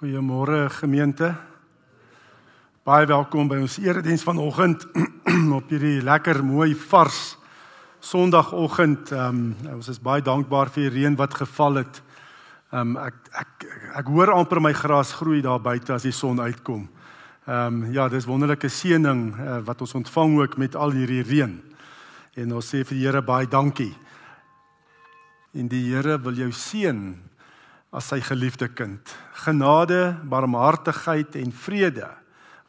Goeiemôre gemeente. Baie welkom by ons erediens vanoggend op hierdie lekker mooi vars Sondagoggend. Ehm um, ons is baie dankbaar vir die reën wat geval het. Ehm um, ek ek ek hoor amper my gras groei daar buite as die son uitkom. Ehm um, ja, dis wonderlike seëning uh, wat ons ontvang ook met al hierdie reën. En ons sê vir die Here baie dankie. En die Here wil jou seën as sy geliefde kind. Genade, barmhartigheid en vrede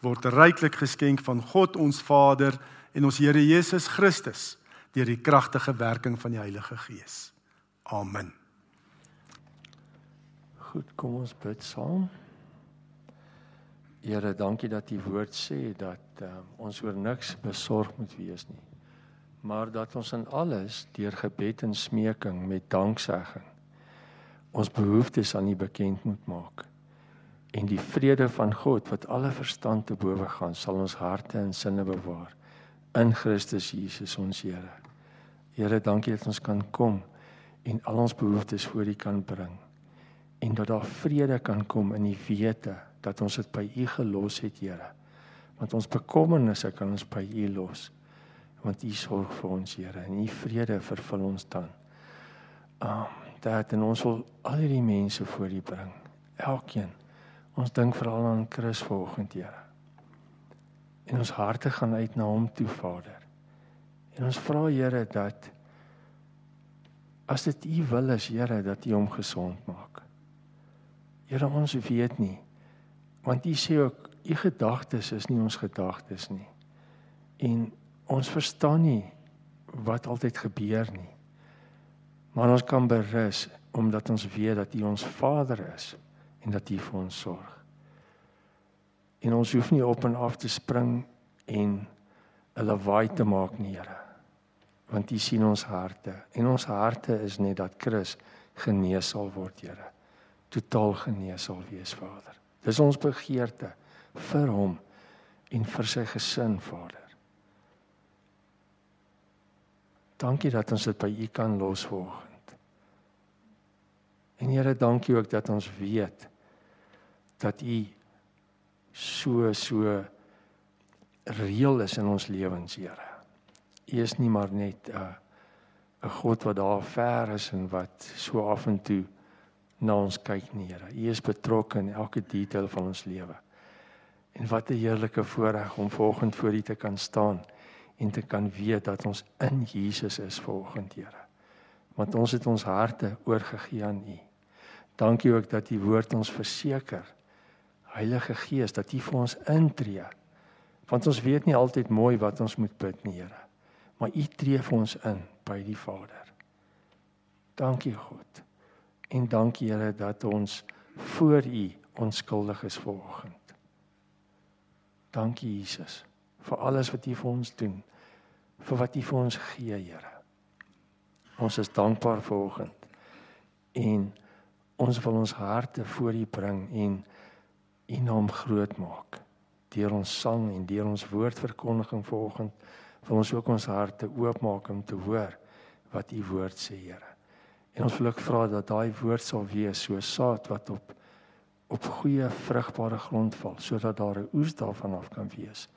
word ryklik geskenk van God ons Vader en ons Here Jesus Christus deur die kragtige werking van die Heilige Gees. Amen. Goed, kom ons bid saam. Here, dankie dat U woord sê dat uh, ons oor niks besorg moet wees nie. Maar dat ons in alles deur gebed en smeking met danksegging ons behoeftes aan U bekend moet maak. En die vrede van God wat alle verstand te bowe gaan, sal ons harte en sinne bewaar in Christus Jesus ons Here. Here, dankie dat ons kan kom en al ons behoeftes voor U kan bring. En dat daar vrede kan kom in die wete dat ons dit by U gelos het, Here. Want ons bekommernisse kan ons by U los. Want U sorg vir ons, Here, en U vrede vervul ons dan. Amen dat en ons wil al hierdie mense voor U bring. Elkeen. Ons dink veral aan Chris vanoggend, Here. En ons harte gaan uit na hom toe, Vader. En ons vra Here dat as dit U wil is, Here, dat U hom gesond maak. Here, ons weet nie want U sê ook U gedagtes is nie ons gedagtes nie. En ons verstaan nie wat altyd gebeur nie. Maar ons kan berus omdat ons weet dat U ons Vader is en dat U vir ons sorg. En ons hoef nie op en af te spring en 'n lawaai te maak nie, Here. Want U sien ons harte en ons harte is net dat Chris genees sal word, Here. Totaal genees sal wees, Vader. Dis ons begeerte vir hom en vir sy gesin, Vader. Dankie dat ons dit by U kan los vanoggend. En Here, dankie ook dat ons weet dat U so so reël is in ons lewens, Here. U is nie maar net 'n uh, 'n God wat daar ver is en wat so af en toe na ons kyk nie, Here. U is betrokke in elke detail van ons lewe. En wat 'n heerlike voorreg om vanoggend voor U te kan staan en te kan weet dat ons in Jesus is volgens Here. Want ons het ons harte oorgegee aan U. Dankie ook dat U woord ons verseker. Heilige Gees, dat U vir ons intree. Want ons weet nie altyd mooi wat ons moet bid nie, Here. Maar U tree vir ons in by die Vader. Dankie God. En dankie Here dat ons voor U onskuldig is vanoggend. Dankie Jesus vir alles wat U vir ons doen vir wat U vir ons gee, Here. Ons is dankbaar vir oggend. En ons wil ons harte voor U bring en U naam groot maak deur ons sang en deur ons woordverkondiging vanoggend wil ons ook ons harte oopmaak om te hoor wat u woord sê Here. En ons wil ook vra dat daai woord sal wees so saad wat op op goeie vrugbare grond val sodat daar 'n oes daarvan af kan wees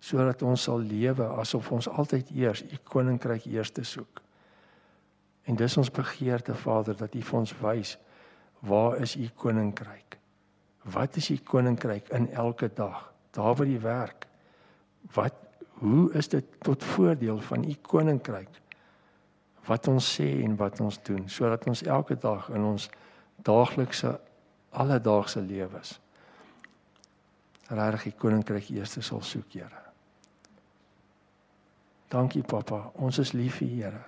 sodat ons sal lewe asof ons altyd eers u koninkryk eers te soek. En dis ons begeerte Vader dat u vir ons wys waar is u koninkryk? Wat is u koninkryk in elke dag? Daar waar u werk. Wat hoe is dit tot voordeel van u koninkryk? Wat ons sê en wat ons doen sodat ons elke dag in ons daaglikse alledaagse lewens regtig die koninkryk eers sal soek, Here. Dankie Papa, ons is lief vir U, Here.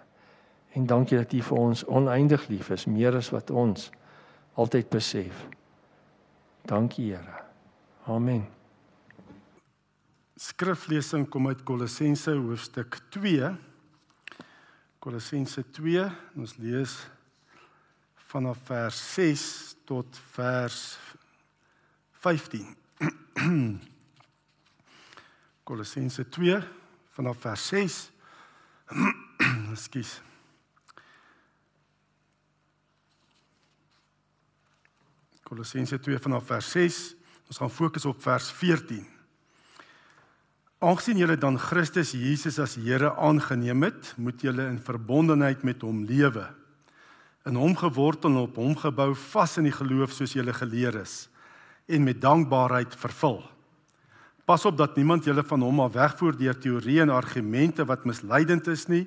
En dankie dat U vir ons oneindig lief is, meer as wat ons altyd besef. Dankie Here. Amen. Skriflesing kom uit Kolossense hoofstuk 2. Kolossense 2, ons lees vanaf vers 6 tot vers 15. Kolossense 2 vanaf vers 6. Ekskuus. Kolossense 2 vanaf vers 6. Ons gaan fokus op vers 14. Aangesien julle dan Christus Jesus as Here aangeneem het, moet julle in verbondenheid met hom lewe. In hom gewortel en op hom gebou, vas in die geloof soos julle geleer is en met dankbaarheid vervul. Pas op dat niemand julle van hom af wegvoer deur teorieë en argumente wat misleidend is nie.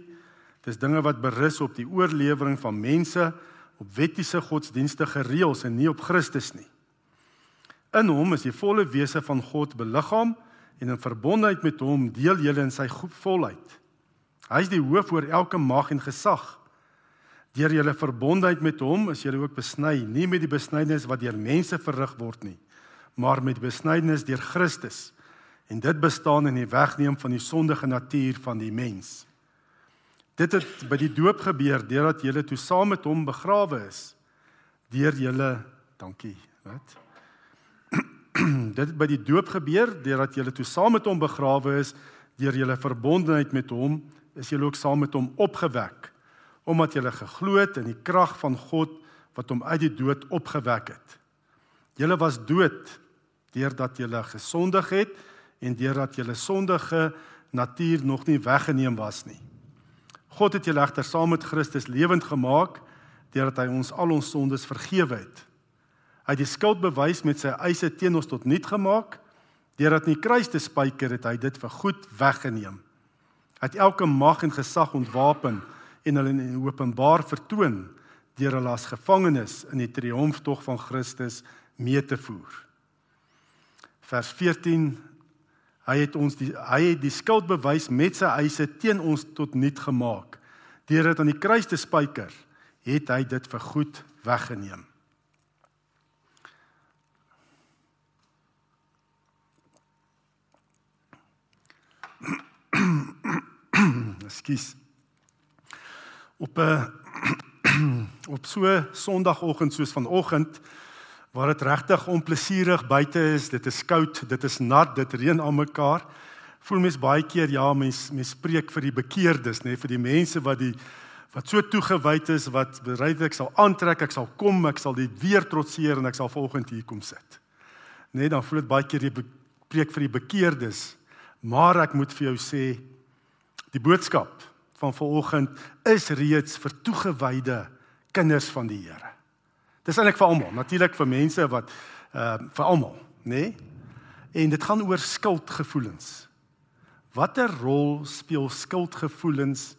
Dis dinge wat berus op die oorlewering van mense, op wettiese godsdienstige reëls en nie op Christus nie. In hom is die volle wese van God beliggaam en in verbondenheid met hom deel julle in sy volheid. Hy is die hoof oor elke mag en gesag. Deur julle verbondenheid met hom is julle ook besny, nie met die besnydenis wat deur mense verrig word nie, maar met die besnydenis deur Christus. En dit bestaan in die wegneem van die sondige natuur van die mens. Dit het by die doop gebeur deurdat julle toe saam met hom begrawe is. Deur julle, dankie, wat? dit het by die doop gebeur deurdat julle toe saam met hom begrawe is deur julle verbondenheid met hom is julle ook saam met hom opgewek omdat julle geglo het in die krag van God wat hom uit die dood opgewek het. Julle was dood deurdat julle gesondig het en deurdat julle sondige natuur nog nie weggeneem was nie. God het julle egter saam met Christus lewend gemaak deurdat hy ons al ons sondes vergewe het. Hy het die skuld bewys met sy eise teen ons tot niet gemaak. Deurdat nie kruis te spyker het hy dit vir goed weggeneem. Hy het elke mag en gesag ontwapen en hulle in openbaar vertoon deur hulle as gevangenes in die triomftog van Christus mee te voer. Vers 14 Hy het ons die hy het die skuld bewys met sy eise teen ons tot niet gemaak. Deur dit aan die kruis te spyker, het hy dit vir goed weggeneem. Ekskuus. Op 'n eh, op so Sondagoggend soos vanoggend waar dit regtig onplesierig buite is, dit is koud, dit is nat, dit reën aan mekaar. Voel mens baie keer ja, mens mens spreek vir die bekeerdes, nê, nee, vir die mense wat die wat so toegewyd is, wat bereid ek sal aantrek, ek sal kom, ek sal dit weer trotseer en ek sal volgende hier kom sit. Net dan voel dit baie keer jy preek vir die bekeerdes. Maar ek moet vir jou sê die boodskap van vanoggend is reeds vir toegewyde kinders van die Here. Dis eintlik vir almal, natuurlik vir mense wat uh vir almal, nê? Nee? En dit gaan oor skuldgevoelens. Watter rol speel skuldgevoelens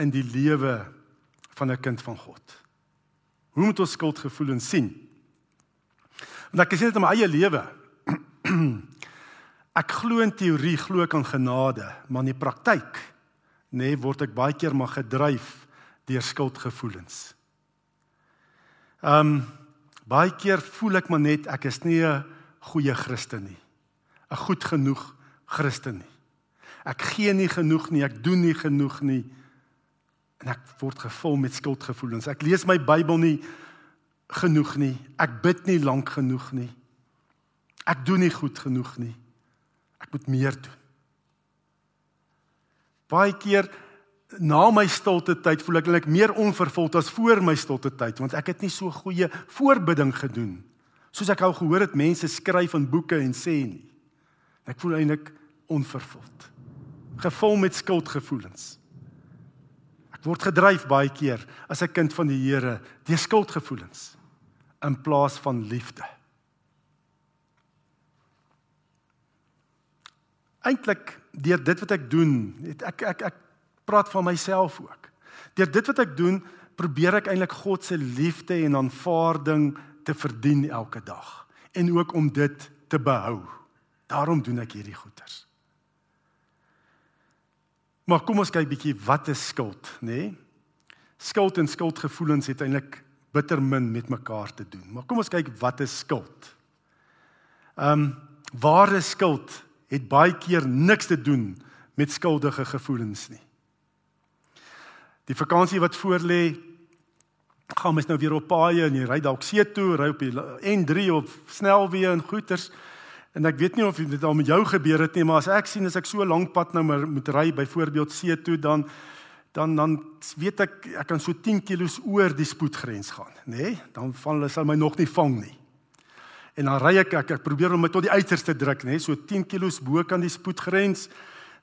in die lewe van 'n kind van God? Hoe moet ons skuldgevoelens sien? Want ek sê dit in my eie lewe. Ek glo in teorie, glo ek aan genade, maar in die praktyk nê nee, word ek baie keer maar gedryf deur skuldgevoelens. Ehm um, baie keer voel ek maar net ek is nie 'n goeie Christen nie. 'n goed genoeg Christen nie. Ek gee nie genoeg nie, ek doen nie genoeg nie en ek word gevul met skuldgevoelens. Ek lees my Bybel nie genoeg nie. Ek bid nie lank genoeg nie. Ek doen nie goed genoeg nie. Ek moet meer doen. Baie keer na my stilte tyd voel ek net meer onvervuld as voor my stilte tyd want ek het nie so goeie voorbidding gedoen soos ek al gehoor het mense skryf in boeke en sê nie. Ek voel eintlik onvervuld. Gevul met skuldgevoelens. Ek word gedryf baie keer as 'n kind van die Here deur skuldgevoelens in plaas van liefde. eintlik deur dit wat ek doen, ek ek ek praat van myself ook. Deur dit wat ek doen, probeer ek eintlik God se liefde en aanvaarding te verdien elke dag en ook om dit te behou. Daarom doen ek hierdie goeters. Maar kom ons kyk bietjie wat is skuld, nê? Nee? Skuld en skuldgevoelens het eintlik bitter min met mekaar te doen. Maar kom ons kyk wat is skuld. Ehm um, ware skuld het baie keer niks te doen met skuldige gevoelens nie. Die vakansie wat voorlê, gaan mens nou weer op paaie en jy ry dalk see toe, ry op die N3 of snelweë en goeters. En ek weet nie of dit al met jou gebeur het nie, maar as ek sien as ek so lank pad nou maar moet ry byvoorbeeld see toe dan dan dan weet ek ek kan so 10 km oor die spoedgrens gaan, nê? Nee? Dan val hulle sal my nog nie vang nie. En dan ry ek ek, ek probeer om my tot die uiterste druk, nê, so 10 km bo kan die spoedgrens.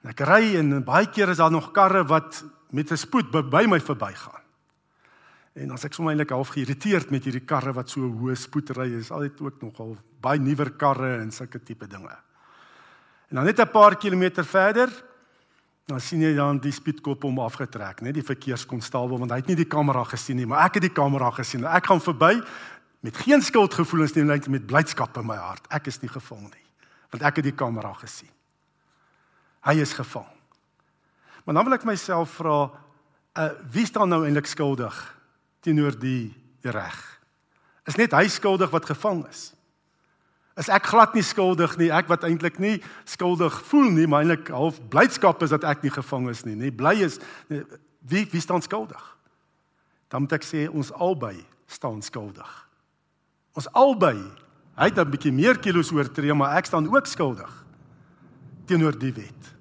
En ek ry en baie keer is daar nog karre wat met 'n spoed by my verbygaan. En as ek sommer eintlik half geïrriteerd met hierdie karre wat so hoë spoed ry, is altyd ook nogal baie nuwer karre en sulke tipe dinge. En dan net 'n paar kilometer verder, dan sien jy dan die speedkop om afgetrek, net die verkeerskonstabel want hy het nie die kamera gesien nie, maar ek het die kamera gesien. Ek gaan verby met geen skuldgevoelens nie, net met blydskap in my hart. Ek is nie gevang nie, want ek het die kamera gesien. Hy is gevang. Maar dan wil ek myself vra, uh, wie staan nou eintlik skuldig teenoor die reg? Is net hy skuldig wat gevang is? is ek glad nie skuldig nie. Ek wat eintlik nie skuldig voel nie, maar eintlik half blydskap is dat ek nie gevang is nie, nê. Bly is nie, wie wie staan skuldig? Dan moet ek sê ons albei staan skuldig. Ons albei. Hy het 'n bietjie meer kilos oortree, maar ek staan ook skuldig teenoor die wet.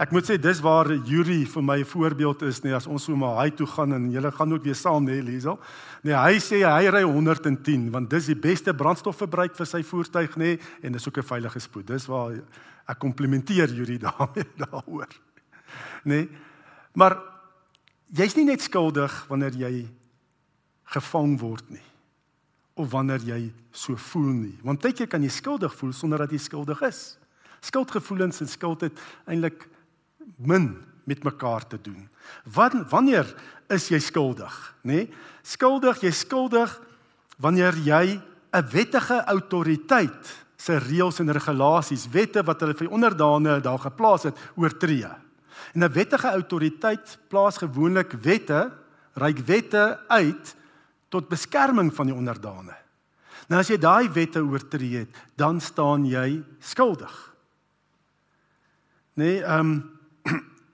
Ek moet sê dis waar Yuri vir my 'n voorbeeld is nie as ons so maar hy toe gaan en julle gaan ook weer saam nê Liesel. Nee, hy sê hy ry 110 want dis die beste brandstofverbruik vir sy voertuig nê en dis ook 'n veilige spoed. Dis waar ek komplimenteer Yuri daarmee daaroor. Nee. Maar jy's nie net skuldig wanneer jy gevang word nie of wanneer jy so voel nie. Want baie keer kan jy skuldig voel sonder dat jy skuldig is. Skuldgevoelens en skuld het eintlik min met mekaar te doen. Wat wanneer is jy skuldig, nê? Nee? Skuldig, jy skuldig wanneer jy 'n wettige autoriteit se reëls en regulasies, wette wat hulle vir onderdane daar geplaas het, oortree. En 'n wettige autoriteit plaas gewoonlik wette, reik wette uit tot beskerming van die onderdane. Nou as jy daai wette oortree het, dan staan jy skuldig. Nee, ehm um,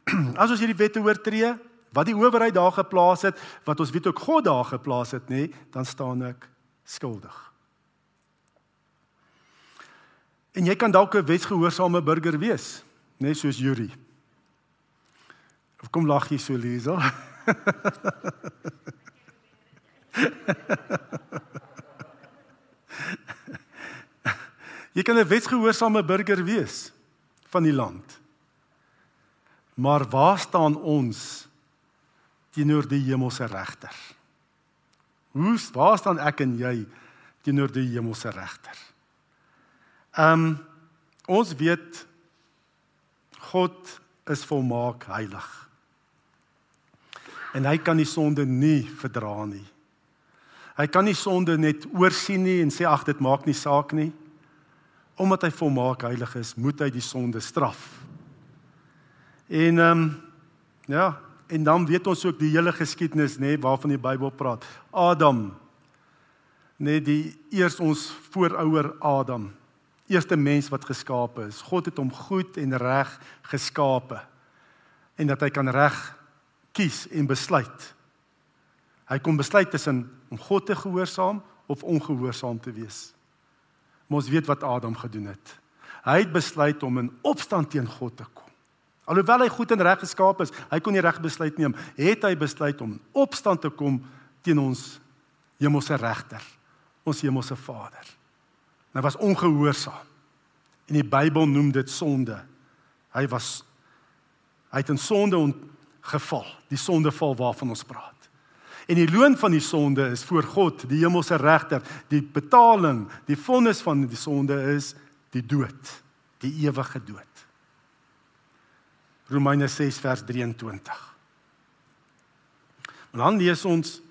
as ons hierdie wette oortree, wat die owerheid daar geplaas het, wat ons weet ook God daar geplaas het, nê, dan staan ek skuldig. En jy kan dalk 'n wetsgehoorsame burger wees, nê, soos Yuri. Of kom lag jy so, Liesel? jy kan 'n wetsgehoorsame burger wees van die land. Maar waar staan ons teenoor die hemelse regter? Hoe waar staan ek en jy teenoor die hemelse regter? Ehm um, ons weet God is volmaak heilig. En hy kan die sonde nie verdra nie. Hy kan nie sonde net oorsien nie en sê ag dit maak nie saak nie. Omdat hy volmaak heilig is, moet hy die sonde straf. En ehm um, ja, en dan weet ons ook die hele geskiedenis nê nee, waarvan die Bybel praat. Adam nê nee, die eers ons voorouer Adam. Eerste mens wat geskape is. God het hom goed en reg geskape. En dat hy kan reg kies en besluit. Hy kon besluit tussen om God te gehoorsaam of ongehoorsaam te wees. Maar ons weet wat Adam gedoen het. Hy het besluit om in opstand teen God te kom. Alhoewel hy goed en reg geskaap is, hy kon nie reg besluit neem, het hy besluit om opstand te kom teen ons hemelse regter, ons hemelse Vader. Hy was ongehoorsaam. En die Bybel noem dit sonde. Hy was hy het in sonde geval, die sondeval waarvan ons praat. En die loon van die sonde is voor God, die hemelse regter, die betaling, die vonnis van die sonde is die dood, die ewige dood. Romeine 6 vers 23. En dan lees ons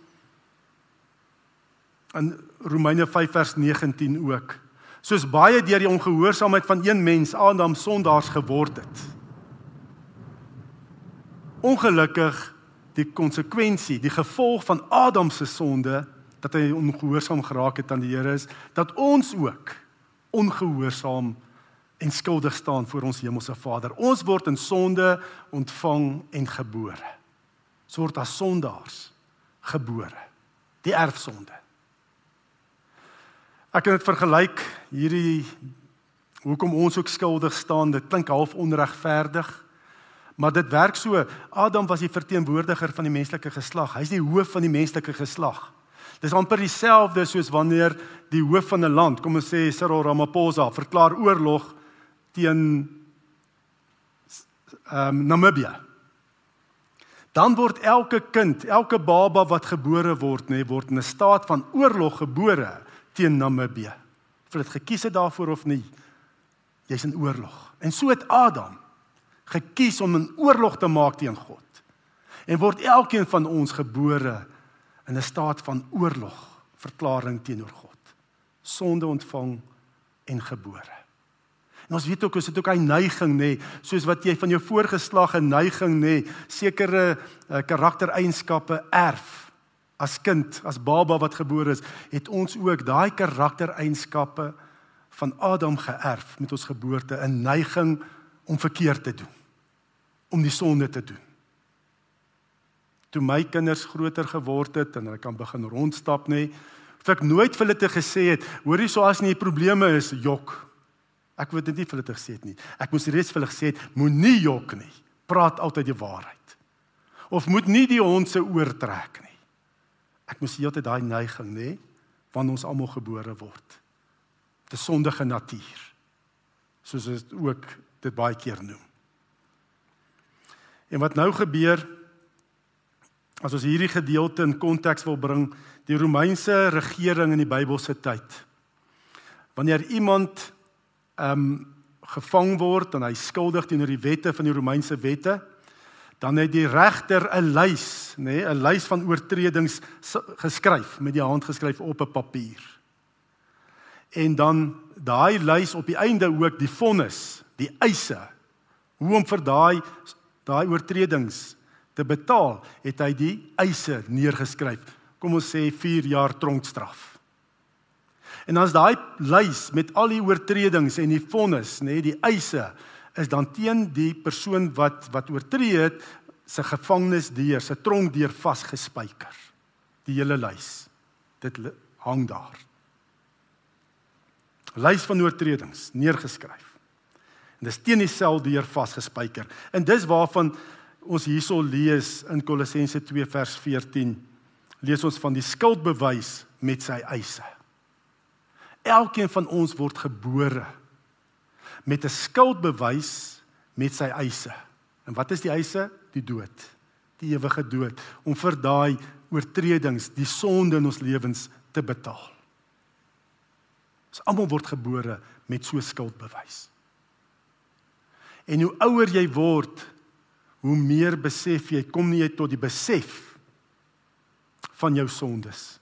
in Romeine 5 vers 19 ook. Soos baie deur die ongehoorsaamheid van een mens Adam sondaars geword het. Ongelukkig die konsekwensie, die gevolg van Adam se sonde dat hy ongehoorsaam geraak het aan die Here is dat ons ook ongehoorsaam en skuldig staan voor ons hemelse Vader. Ons word in sonde ontvang en gebore. Ons word as sondaars gebore. Die erfsonde. Ek kan dit vergelyk hierdie hoekom ons ook skuldig staan. Dit klink half onregverdig. Maar dit werk so. Adam was die verteenwoordiger van die menslike geslag. Hy's die hoof van die menslike geslag. Dis amper dieselfde soos wanneer die hoof van 'n land, kom ons sê Cyril Ramaphosa, verklaar oorlog teen ehm um, Namibië. Dan word elke kind, elke baba wat gebore word, nê, nee, word in 'n staat van oorlog gebore teen Namibië. Of hulle dit gekies het daarvoor of nie, jy's in oorlog. En so het Adam gekies om 'n oorlog te maak teen God. En word elkeen van ons gebore in 'n staat van oorlog, verklaring teenoor God. Sonde ontvang en gebore. En ons weet ook ons het ook 'n neiging nê, soos wat jy van jou voorgeslag 'n neiging nê, sekere uh, karaktereienskappe erf as kind, as baba wat gebore is, het ons ook daai karaktereienskappe van Adam geërf met ons geboorte, 'n neiging om verkeerd te doen, om die sonde te doen toe my kinders groter geword het en hulle kan begin rondstap nê, het ek nooit vir hulle te gesê het, hoorie so as nie probleme is, jok. Ek wou dit nie vir hulle te gesê het nie. Ek moes reeds vir hulle gesê het, moenie jok nie. Praat altyd die waarheid. Of moet nie die hond se oor trek nie. Ek moes heeltyd daai neiging nê, wanneer ons almal gebore word. 'n Sondige natuur. Soos dit ook dit baie keer noem. En wat nou gebeur as ons hierdie gedeelte in konteks wil bring, die Romeinse regering in die Bybelse tyd. Wanneer iemand ehm um, gevang word en hy skuldig teenoor die wette van die Romeinse wette, dan het die regter 'n lys, nê, nee, 'n lys van oortredings geskryf met die hand geskryf op 'n papier. En dan daai lys op die einde ook die vonnis, die eise hoe om vir daai daai oortredings te betaal, het hy die eise neergeskryf. Kom ons sê 4 jaar tronkstraf. En as daai lys met al die oortredings en die vonnis, nê, die eise is dan teen die persoon wat wat oortree het se gevangenisdeur, se tronkdeur vasgespijker. Die hele lys. Dit hang daar. Lys van oortredings neergeskryf. En dis teen die seldeur vasgespijker. En dis waarvan ons hierso lees in Kolossense 2 vers 14 lees ons van die skuldbewys met sy eise. Elkeen van ons word gebore met 'n skuldbewys met sy eise. En wat is die eise? Die dood. Die ewige dood om vir daai oortredings, die sonde in ons lewens te betaal. Ons almal word gebore met so skuldbewys. En hoe ouer jy word, hoe meer besef jy kom nie jy tot die besef van jou sondes.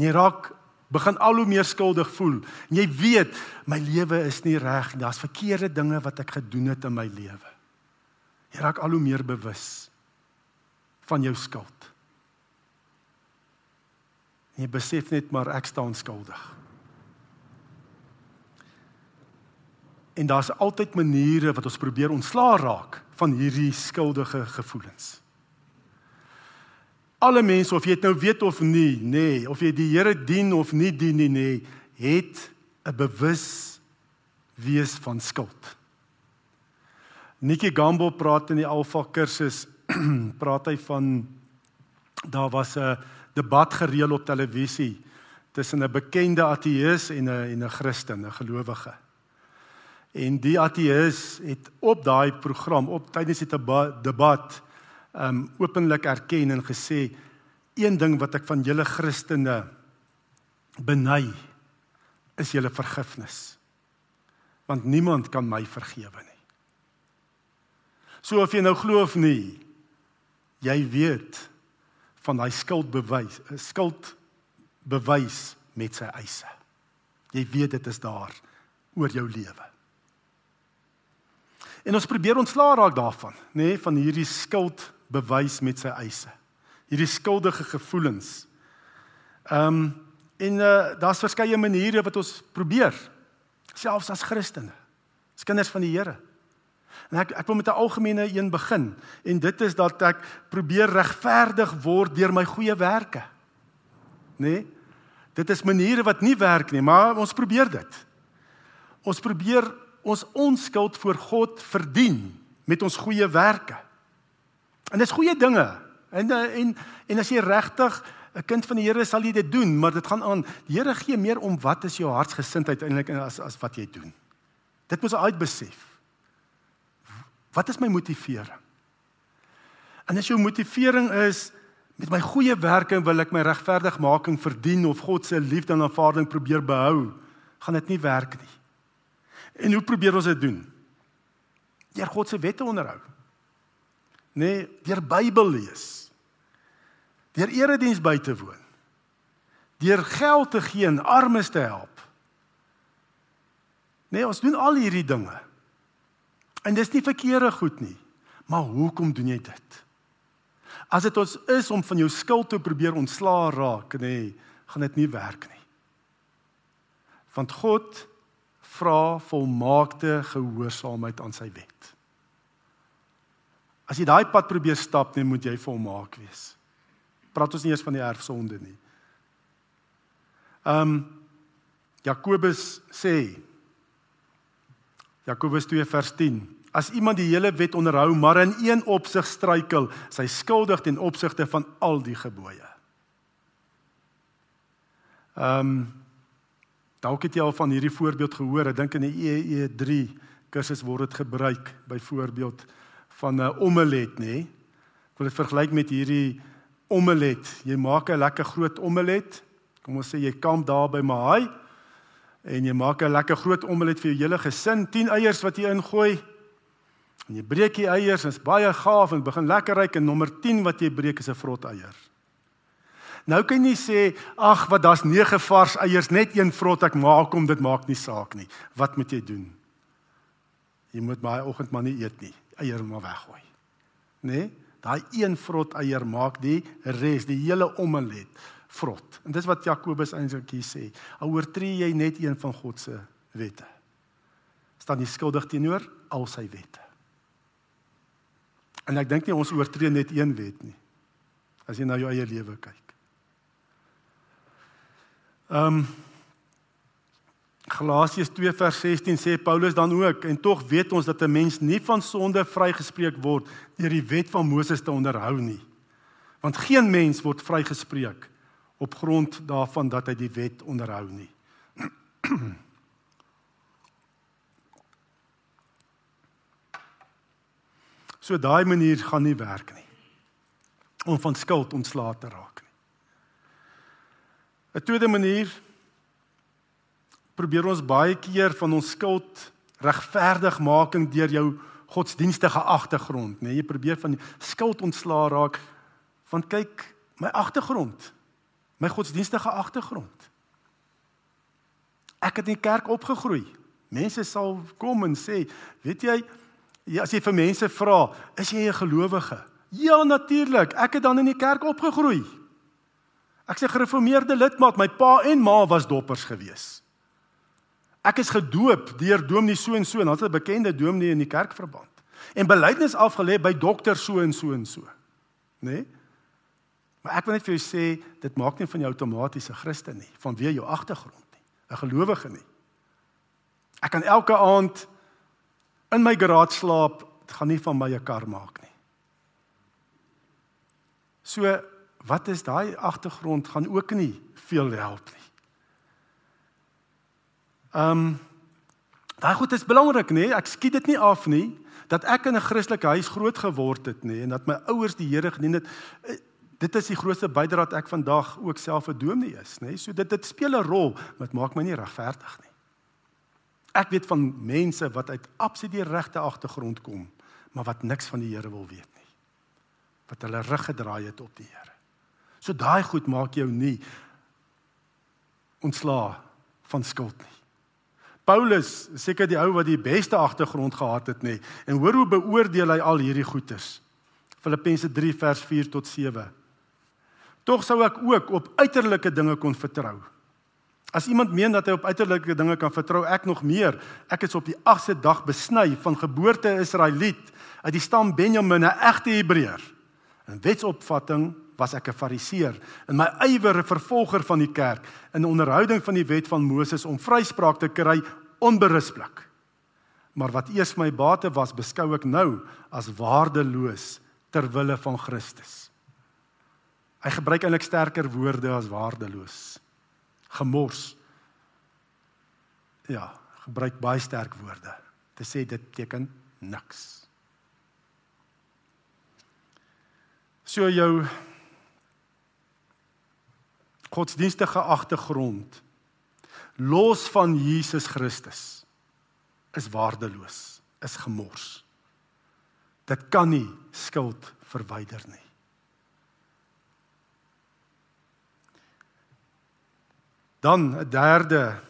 Jy raak begin al hoe meer skuldig voel. En jy weet my lewe is nie reg nie. Daar's verkeerde dinge wat ek gedoen het in my lewe. Jy raak al hoe meer bewus van jou skuld. En jy besef net maar ek staan skuldig. En daar's altyd maniere wat ons probeer ontslaa raak van hierdie skuldige gevoelens. Alle mense of jy dit nou weet of nie, nê, nee, of jy die Here dien of nie dien nie, nee, het 'n bewus wees van skuld. Nikki Gambo praat in die Alpha kursus praat hy van daar was 'n debat gereël op televisie tussen 'n bekende ateïs en 'n en 'n Christen, 'n gelowige. En die ateïs het op daai program op tydens die debat um openlik erken en gesê een ding wat ek van julle Christene beny is julle vergifnis. Want niemand kan my vergewe nie. So of jy nou glo of nie, jy weet van daai skuldbewys, skuld bewys met sy eise. Jy weet dit is daar oor jou lewe. En ons probeer ontslaa raak daarvan, nê, nee, van hierdie skuld bewys met sy eise. Hierdie skuldige gevoelens. Ehm um, en uh, daar's verskeie maniere wat ons probeer selfs as Christene. As kinders van die Here. En ek ek wil met 'n algemene een begin en dit is dat ek probeer regverdig word deur my goeie werke. Nê? Nee? Dit is maniere wat nie werk nie, maar ons probeer dit. Ons probeer ons onskuld voor God verdien met ons goeie werke. En dis goeie dinge. En en en as jy regtig 'n kind van die Here sal jy dit doen, maar dit gaan aan die Here gee meer om wat is jou hartsgesindheid eintlik as as wat jy doen. Dit moet jy uitbesef. Wat is my motivering? En as jou motivering is met my goeie werke wil ek my regverdigmaking verdien of God se liefde en aanvaarding probeer behou, gaan dit nie werk nie. En hoe probeer ons dit doen? Deur God se wette onderhou. Nee, deur Bybel lees deur erediens by te woon, deur geld te gee en armes te help. Nee, ons doen al hierdie dinge. En dis nie verkeerde goed nie. Maar hoekom doen jy dit? As dit ons is om van jou skuld te probeer ontslaa raak, nee, gaan dit nie werk nie. Want God vra volmaakte gehoorsaamheid aan sy wet. As jy daai pad probeer stap, nee, moet jy volmaak wees praat ons nie eers van die erfsonde nie. Ehm um, Jakobus sê Jakobus 2 vers 10 As iemand die hele wet onderhou maar in een opsig struikel, sy skuldig ten opsigte van al die gebooie. Ehm um, dalk het jy al van hierdie voorbeeld gehoor. Ek dink in die EE3 kursus word dit gebruik byvoorbeeld van 'n omelet, nê? Nee? Ek wil dit vergelyk met hierdie omelet. Jy maak 'n lekker groot omelet. Kom ons sê jy kamp daar by Maai en jy maak 'n lekker groot omelet vir jou hele gesin, 10 eiers wat jy ingooi. En jy breek die eiers, dit is baie gaaf en begin lekker ryk en nommer 10 wat jy breek is 'n vrot eier. Nou kan jy sê, ag, wat daar's 9 vars eiers, net een vrot ek maak om dit maak nie saak nie. Wat moet jy doen? Jy moet baie oggend maar nie eet nie. Eier maar weggooi. Né? Nee? Daai een vrot eier maak die res, die hele omelet vrot. En dis wat Jakobus eintlik hier sê. Al oortree jy net een van God se wette, staan jy skuldig teenoor al sy wette. En ek dink nie ons oortree net een wet nie. As jy na jou eie lewe kyk. Ehm um, Galasiërs 2 vers 16 sê Paulus dan ook en tog weet ons dat 'n mens nie van sonde vrygespreek word deur die wet van Moses te onderhou nie. Want geen mens word vrygespreek op grond daarvan dat hy die wet onderhou nie. So daai manier gaan nie werk nie om van skuld ontslae te raak nie. 'n Tweede manier probeer ons baie keer van ons skuld regverdigmaking deur jou godsdienstige agtergrond, nee, jy probeer van skuld ontslaa raak want kyk my agtergrond, my godsdienstige agtergrond. Ek het in die kerk opgegroei. Mense sal kom en sê, weet jy, as jy vir mense vra, is jy 'n gelowige? Ja, natuurlik. Ek het dan in die kerk opgegroei. Ek sê gereformeerde lidmaat, my pa en ma was doppers geweest. Ek is gedoop deur dominee so en so, en ons het 'n bekende dominee in die kerkverband. En belydenis afgelê by dokter so en so en so. Né? Nee? Maar ek wil net vir jou sê, dit maak nie van jou outomaties 'n Christen nie, vanweë jou agtergrond nie, 'n gelowige nie. Ek kan elke aand in my garage slaap, dit gaan nie van my 'n kar maak nie. So, wat is daai agtergrond gaan ook nie veel help nie. Ehm um, daai goed is belangrik nê. Nee? Ek skiet dit nie af nie dat ek in 'n Christelike huis groot geword het nê nee? en dat my ouers die Here gedien het. Eh, dit is die grootste bydrae dat ek vandag ook self 'n dominee is nê. Nee? So dit dit speel 'n rol, maar dit maak my nie regverdig nie. Ek weet van mense wat uit absoluut die regte agtergrond kom, maar wat niks van die Here wil weet nie. Wat hulle rug gedraai het op die Here. So daai goed maak jou nie ontslaa van skuld nie. Paulus, seker die ou wat die beste agtergrond gehad het nê. En hoor hoe beoordeel hy al hierdie goeters. Filippense 3 vers 4 tot 7. Tog sou ek ook op uiterlike dinge kon vertrou. As iemand meen dat hy op uiterlike dinge kan vertrou, ek nog meer. Ek is op die 8ste dag besny van geboorte Israeliet uit die stam Benjamin, 'n egte Hebreër. In wetsopvatting was ek 'n Fariseer, in my ywer 'n vervolger van die kerk, in onderhouding van die wet van Moses om vryspraak te kry onberispelik. Maar wat eers my bate was, beskou ek nou as waardeloos ter wille van Christus. Hy gebruik eintlik sterker woorde as waardeloos. Gemors. Ja, gebruik baie sterk woorde. Te sê dit beteken niks. So jou godsdienstige agtergrond los van Jesus Christus is waardeloos, is gemors. Dit kan nie skuld verwyder nie. Dan 'n derde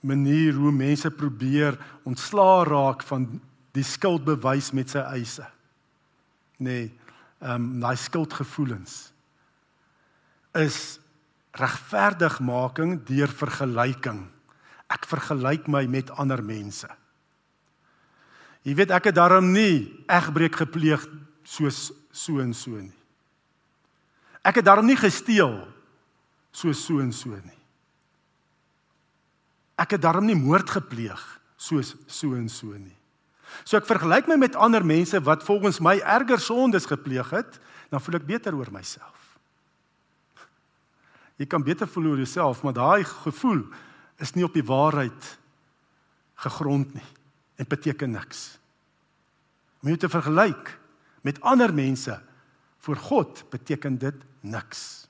manier hoe mense probeer ontslaa raak van die skuldbewys met sy eise. Nee, ehm um, daai skuldgevoelens is regverdigmaking deur vergelyking. Ek vergelyk my met ander mense. Jy weet ek het daarom nie egbreek gepleeg soos so en so nie. Ek het daarom nie gesteel soos so en so nie. Ek het daarom nie moord gepleeg soos so en so nie. So ek vergelyk my met ander mense wat volgens my erger sondes gepleeg het, dan voel ek beter oor myself. Jy kan beter voel oor jouself, maar daai gevoel is nie op die waarheid gegrond nie en beteken niks. Om jou te vergelyk met ander mense voor God beteken dit niks.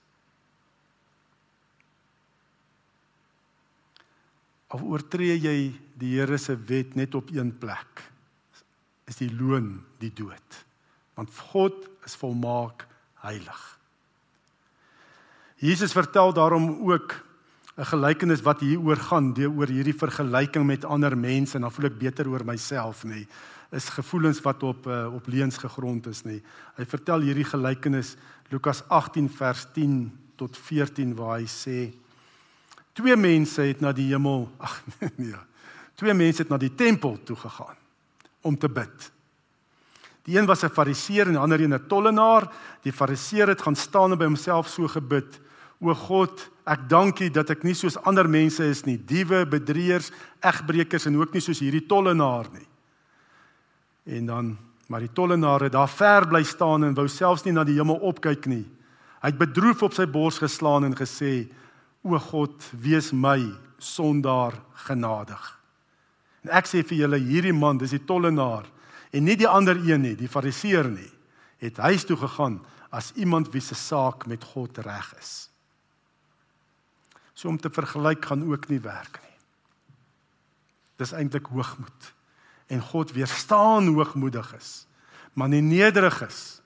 of oortree jy die Here se wet net op een plek is die loon die dood want God is volmaak heilig Jesus vertel daarom ook 'n gelykenis wat hieroor gaan oor hierdie vergelyking met ander mense en dan voel ek beter oor myself nê is gevoelens wat op uh, op leuns gegrond is nê hy vertel hierdie gelykenis Lukas 18 vers 10 tot 14 waar hy sê Twee mense het na die hemel, ag nee. Twee mense het na die tempel toe gegaan om te bid. Die een was 'n fariseer en die ander een 'n tollenaar. Die fariseer het gaan staan en by homself so gebid: "O God, ek dank U dat ek nie soos ander mense is nie, diewe, bedrieërs, egbreekers en ook nie soos hierdie tollenaar nie." En dan maar die tollenaar het daar ver bly staan en wou selfs nie na die hemel opkyk nie. Hy het bedroef op sy bors geslaan en gesê: O God, wees my sondaar genadig. En ek sê vir julle hierdie man, dis die tollenaar en nie die ander een nie, die fariseer nie, het huis toe gegaan as iemand wie se saak met God reg is. So om te vergelyk gaan ook nie werk nie. Dis eintlik hoogmoed. En God weerstaan hoogmoediges, maar nie nederiges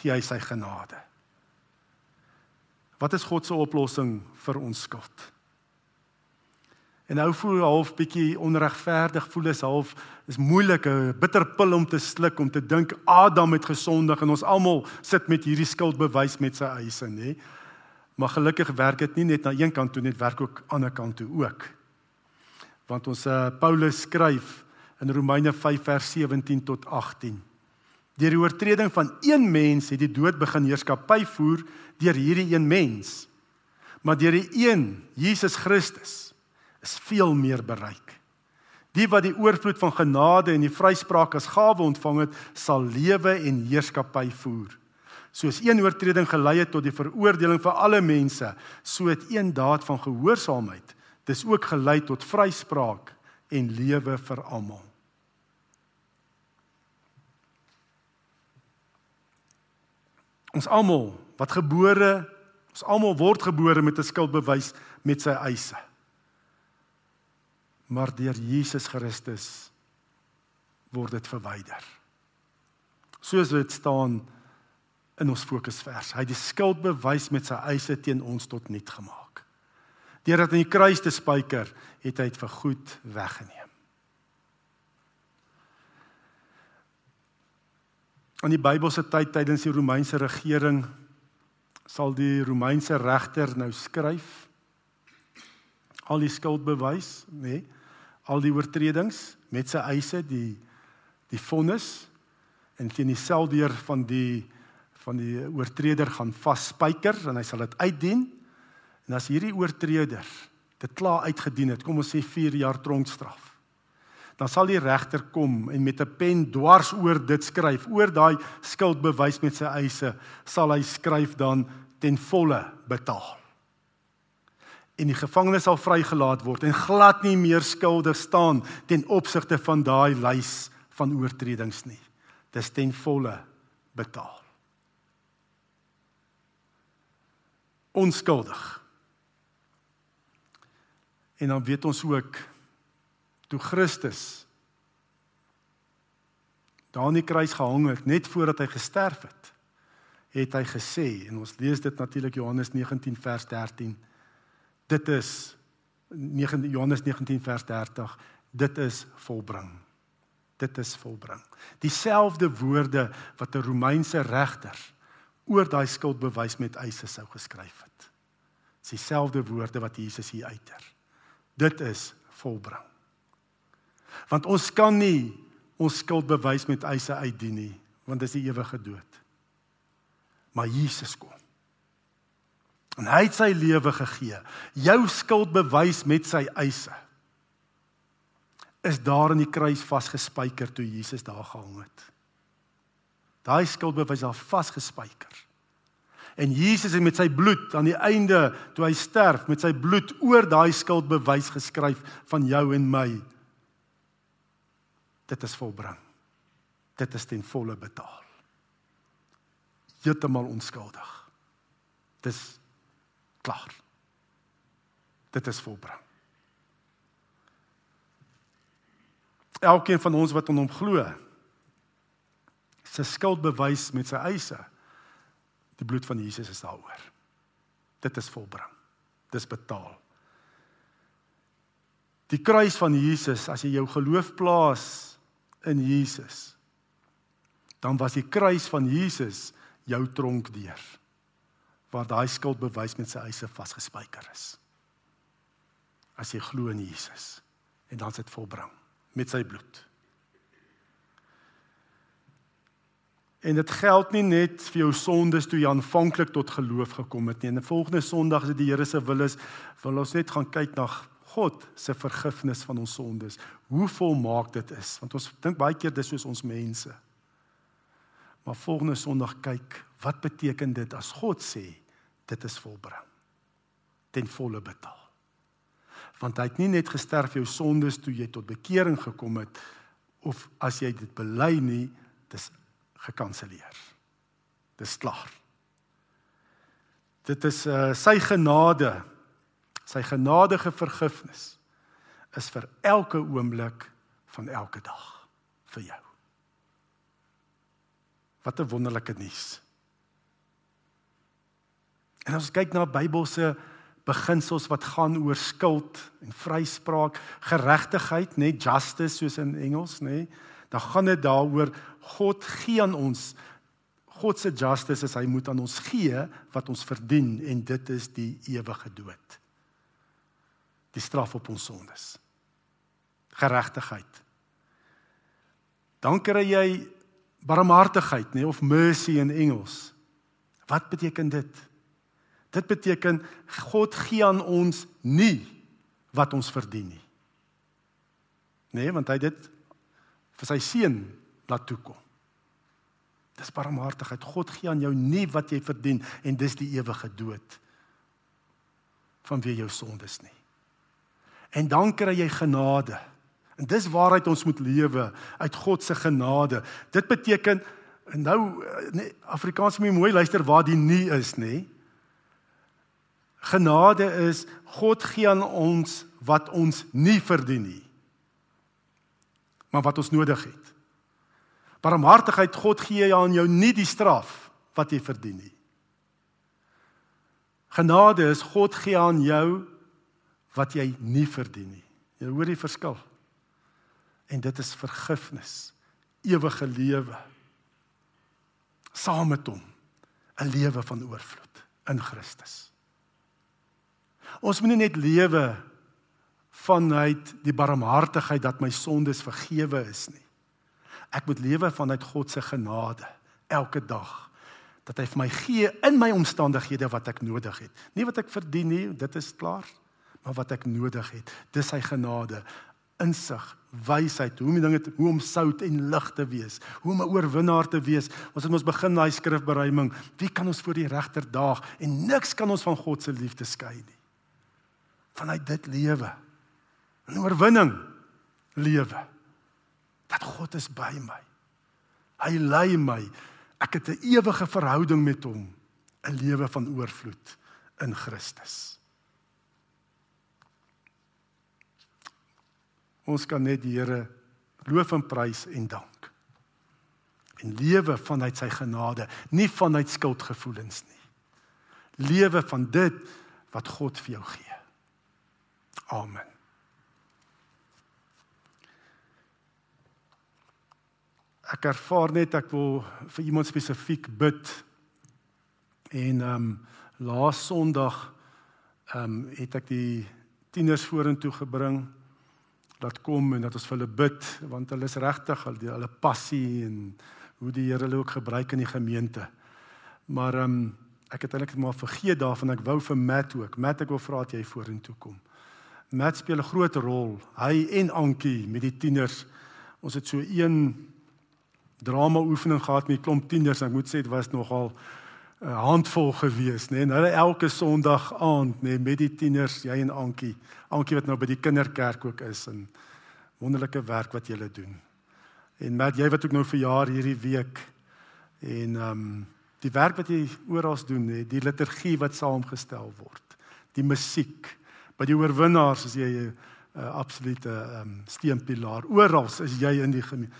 gee hy sy genade. Wat is God se oplossing vir ons skuld? En nou voel half bietjie onregverdig, voel is half is moeilik, 'n bitter pil om te sluk om te dink Adam het gesondig en ons almal sit met hierdie skuldbewys met sy eise, nê? Maar gelukkig werk dit nie net na een kant toe, net werk ook aan die ander kant toe ook. Want ons uh, Paulus skryf in Romeine 5 vers 17 tot 18 Deur die oortreding van een mens het die dood begin heerskappy voer deur hierdie een mens. Maar deur die een, Jesus Christus, is veel meer bereik. Die wat die oorvloed van genade en die vryspraak as gawe ontvang het, sal lewe en heerskappy voer. Soos een oortreding gelei het tot die veroordeling vir alle mense, so het een daad van gehoorsaamheid dis ook gelei tot vryspraak en lewe vir almal. Ons almal wat gebore, ons almal word gebore met 'n skuldbewys met sy eise. Maar deur Jesus Christus word dit verwyder. Soos dit staan in ons fokusvers. Hy het die skuldbewys met sy eise teen ons tot nul gemaak. Deurdat aan die kruis te spyker, het hy dit vir goed weggeneem. In die Bybelse tyd tydens die Romeinse regering sal die Romeinse regter nou skryf al die skuldbewys, nê? Nee, al die oortredings met sy eise, die die vonnis en teen die seldeer van die van die oortreder gaan vasspyker en hy sal dit uitdien. En as hierdie oortreder dit klaar uitgedien het, kom ons sê 4 jaar tronkstraf. dan sal die regter kom en met 'n pen dwars oor dit skryf. Oor daai skuldbewys met sy eise sal hy skryf dan ten volle betaal. En die gevangene sal vrygelaat word en glad nie meer skuldig staan ten opsigte van daai lys van oortredings nie. Dis ten volle betaal. Onskuldig. En dan weet ons ook toe Christus daar aan die kruis gehang het net voordat hy gesterf het, het hy gesê en ons lees dit natuurlik Johannes 19 vers 13. Dit is 9 Johannes 19 vers 30. Dit is volbring. Dit is volbring. Dieselfde woorde wat 'n Romeinse regter oor daai skuldbewys met eise sou geskryf het. Dis dieselfde woorde wat Jesus hier uiter. Dit is volbring. Want ons kan nie ons skuld bewys met eise uitdien nie, want dit is die ewige dood. Maar Jesus kom. En hy het sy lewe gegee. Jou skuld bewys met sy eise is daar in die kruis vasgespijker toe Jesus daar gehang het. Daai skuld bewys daar vasgespijker. En Jesus het met sy bloed aan die einde toe hy sterf met sy bloed oor daai skuld bewys geskryf van jou en my dit is volbring. Dit is ten volle betaal. Heeltemal onskuldig. Dis klaar. Dit is volbring. Elkeen van ons wat aan hom glo, sy skuld bewys met sy eise. Die bloed van Jesus is daaroor. Dit is volbring. Dis betaal. Die kruis van Jesus, as jy jou geloof plaas in Jesus, dan was die kruis van Jesus jou tronkdeur waar daai skuld bewys met sy eise vasgespijker is. As jy glo in Jesus en dan sit volbring met sy bloed. En dit geld nie net vir jou sondes toe jy aanvanklik tot geloof gekom het nie. En volgende Sondag as dit die Here se wil is, wil ons net gaan kyk na God se vergifnis van ons sondes. Hoe volmaak dit is, want ons dink baie keer dis soos ons mense. Maar volgende Sondag kyk, wat beteken dit as God sê dit is volbring? Ten volle betaal. Want hy het nie net gesterf vir jou sondes toe jy tot bekering gekom het of as jy dit bely nie, dis gekanselleer. Dis klaar. Dit is uh, sy genade Sy genadige vergifnis is vir elke oomblik van elke dag vir jou. Wat 'n wonderlike nuus. En as ons kyk na Bybelse beginsels wat gaan oor skuld en vryspraak, geregtigheid, nê, justice soos in Engels, nê, dan gaan dit daaroor God gee aan ons God se justice is hy moet aan ons gee wat ons verdien en dit is die ewige dood die straf op ons sondes. Geregtigheid. Dan kry jy barmhartigheid, nê, of mercy in Engels. Wat beteken dit? Dit beteken God gee aan ons nie wat ons verdien nie. Nee, want hy dit vir sy seun laat toe kom. Dis barmhartigheid. God gee aan jou nie wat jy verdien en dis die ewige dood vanweë jou sondes nie en dan kry jy genade. En dis waaruit ons moet lewe uit God se genade. Dit beteken nou nee, Afrikaans moet mooi luister waar die nie is nê. Genade is God gee aan ons wat ons nie verdien nie. Maar wat ons nodig het. Barmhartigheid God gee aan jou nie die straf wat jy verdien nie. Genade is God gee aan jou wat jy nie verdien nie. Jy hoor die verskil. En dit is vergifnis, ewige lewe saam met hom, 'n lewe van oorvloed in Christus. Ons moet nie net lewe vanuit die barmhartigheid dat my sondes vergewe is nie. Ek moet lewe vanuit God se genade elke dag dat hy vir my gee in my omstandighede wat ek nodig het. Nie wat ek verdien nie, dit is klaar maar wat ek nodig het. Dis sy genade insig, wysheid, hoe om dinge te, hoe om sout en lig te wees, hoe om 'n oorwinnaar te wees. Ons het ons begin daai skrifberuiming. Wie kan ons voor die regter daag en niks kan ons van God se liefde skei nie. Vanuit dit lewe. 'n Oorwinning lewe. Dat God is by my. Hy lei my. Ek het 'n ewige verhouding met hom, 'n lewe van oorvloed in Christus. Ons kan net die Here loof en prys en dank. En lewe vanuit sy genade, nie vanuit skuldgevoelens nie. Lewe van dit wat God vir jou gee. Amen. Ek ervaar net ek wil vir iemand spesifiek bid. En ehm um, laas Sondag ehm um, het ek die tieners vorentoe gebring laat kom en dat ons vir hulle bid want hulle is regtig hulle hulle passie en hoe die Here hulle ook gebruik in die gemeente. Maar ehm um, ek het eintlik maar vergeet daarvan ek wou vir Matt ook. Matt ek wil vra dat jy vorentoe kom. Matt speel 'n groot rol. Hy en Ankie met die tieners. Ons het so een drama oefening gehad met 'n klomp tieners. Ek moet sê dit was nogal 'n handvol gewees, nê. Nee. Hulle elke Sondag aand, nê, nee, met die tieners, jy en Ankie. Ankie wat nou by die kinderkerk ook is en wonderlike werk wat julle doen. En Matt, jy wat ook nou verjaar hierdie week en ehm um, die werk wat jy oral doen, nê, die liturgie wat saamgestel word, die musiek by die oorwinnaars as jy 'n uh, absolute ehm um, steunpilaar. Oral is jy in die gemeenskap.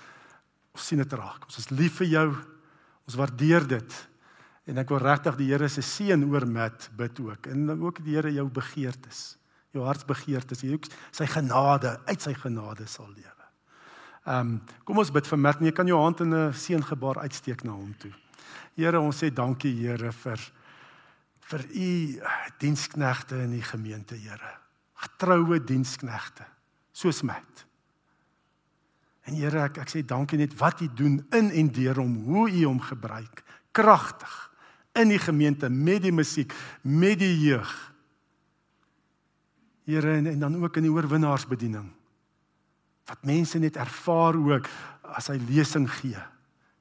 Ons sien dit raak. Ons is lief vir jou. Ons waardeer dit. En ek wil regtig die Here se seën oor Mat bid ook. En ook die Here jou begeertes, jou hartsbegeertes, jy ook sy genade, uit sy genade sal lewe. Ehm um, kom ons bid vir Mat. Jy kan jou hand in 'n seëngebaar uitsteek na hom toe. Here, ons sê dankie Here vir vir u diensknegte in die gemeente, Here. Getroue diensknegte soos Mat. En Here, ek ek sê dankie net wat U doen in en deur hom, hoe U hom gebruik, kragtig in die gemeente met die musiek, met die jeug. Here en, en dan ook in die oorwinnaarsbediening. Wat mense net ervaar ook as hy lesing gee.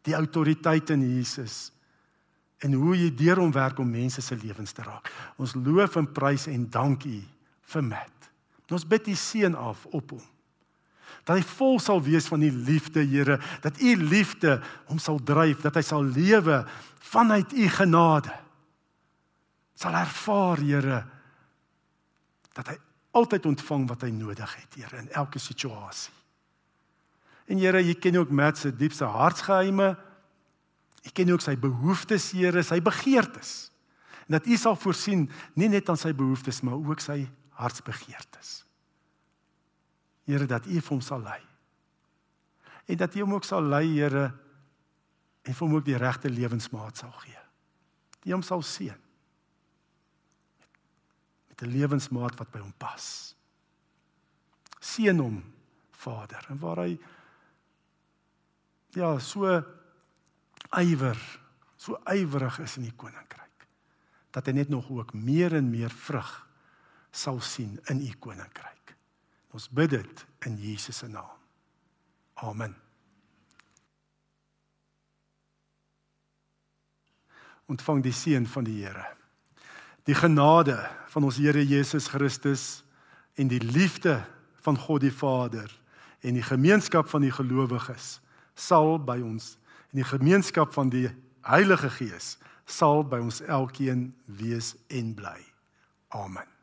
Die autoriteit in Jesus en hoe jy deur hom werk om mense se lewens te raak. Ons loof en prys en dank U vir Matt. Ons bid U seën af op hom dat hy vol sal wees van die liefde, Here, dat u liefde hom sal dryf, dat hy sal lewe vanuit u genade. Sal ervaar, Here, dat hy altyd ontvang wat hy nodig het, Here, in elke situasie. En Here, u ken ook Matt se diepste hartsgeheime. U ken ook sy behoeftes, Here, sy begeertes. En dat u sal voorsien nie net aan sy behoeftes, maar ook sy hartsbegeertes. Here dat U vir hom sal lei. En dat U hom ook sal lei, Here, en vir hom ook die regte lewensmaat sal gee. Die hom sal seën. Met 'n lewensmaat wat by hom pas. Seën hom, Vader, en waar hy ja, so ywer, so ywerig is in die koninkryk, dat hy net nog ook meer en meer vrug sal sien in u koninkryk. Ons bid dit in Jesus se naam. Amen. Ontvang die seën van die Here. Die genade van ons Here Jesus Christus en die liefde van God die Vader en die gemeenskap van die gelowiges sal by ons en die gemeenskap van die Heilige Gees sal by ons elkeen wees en bly. Amen.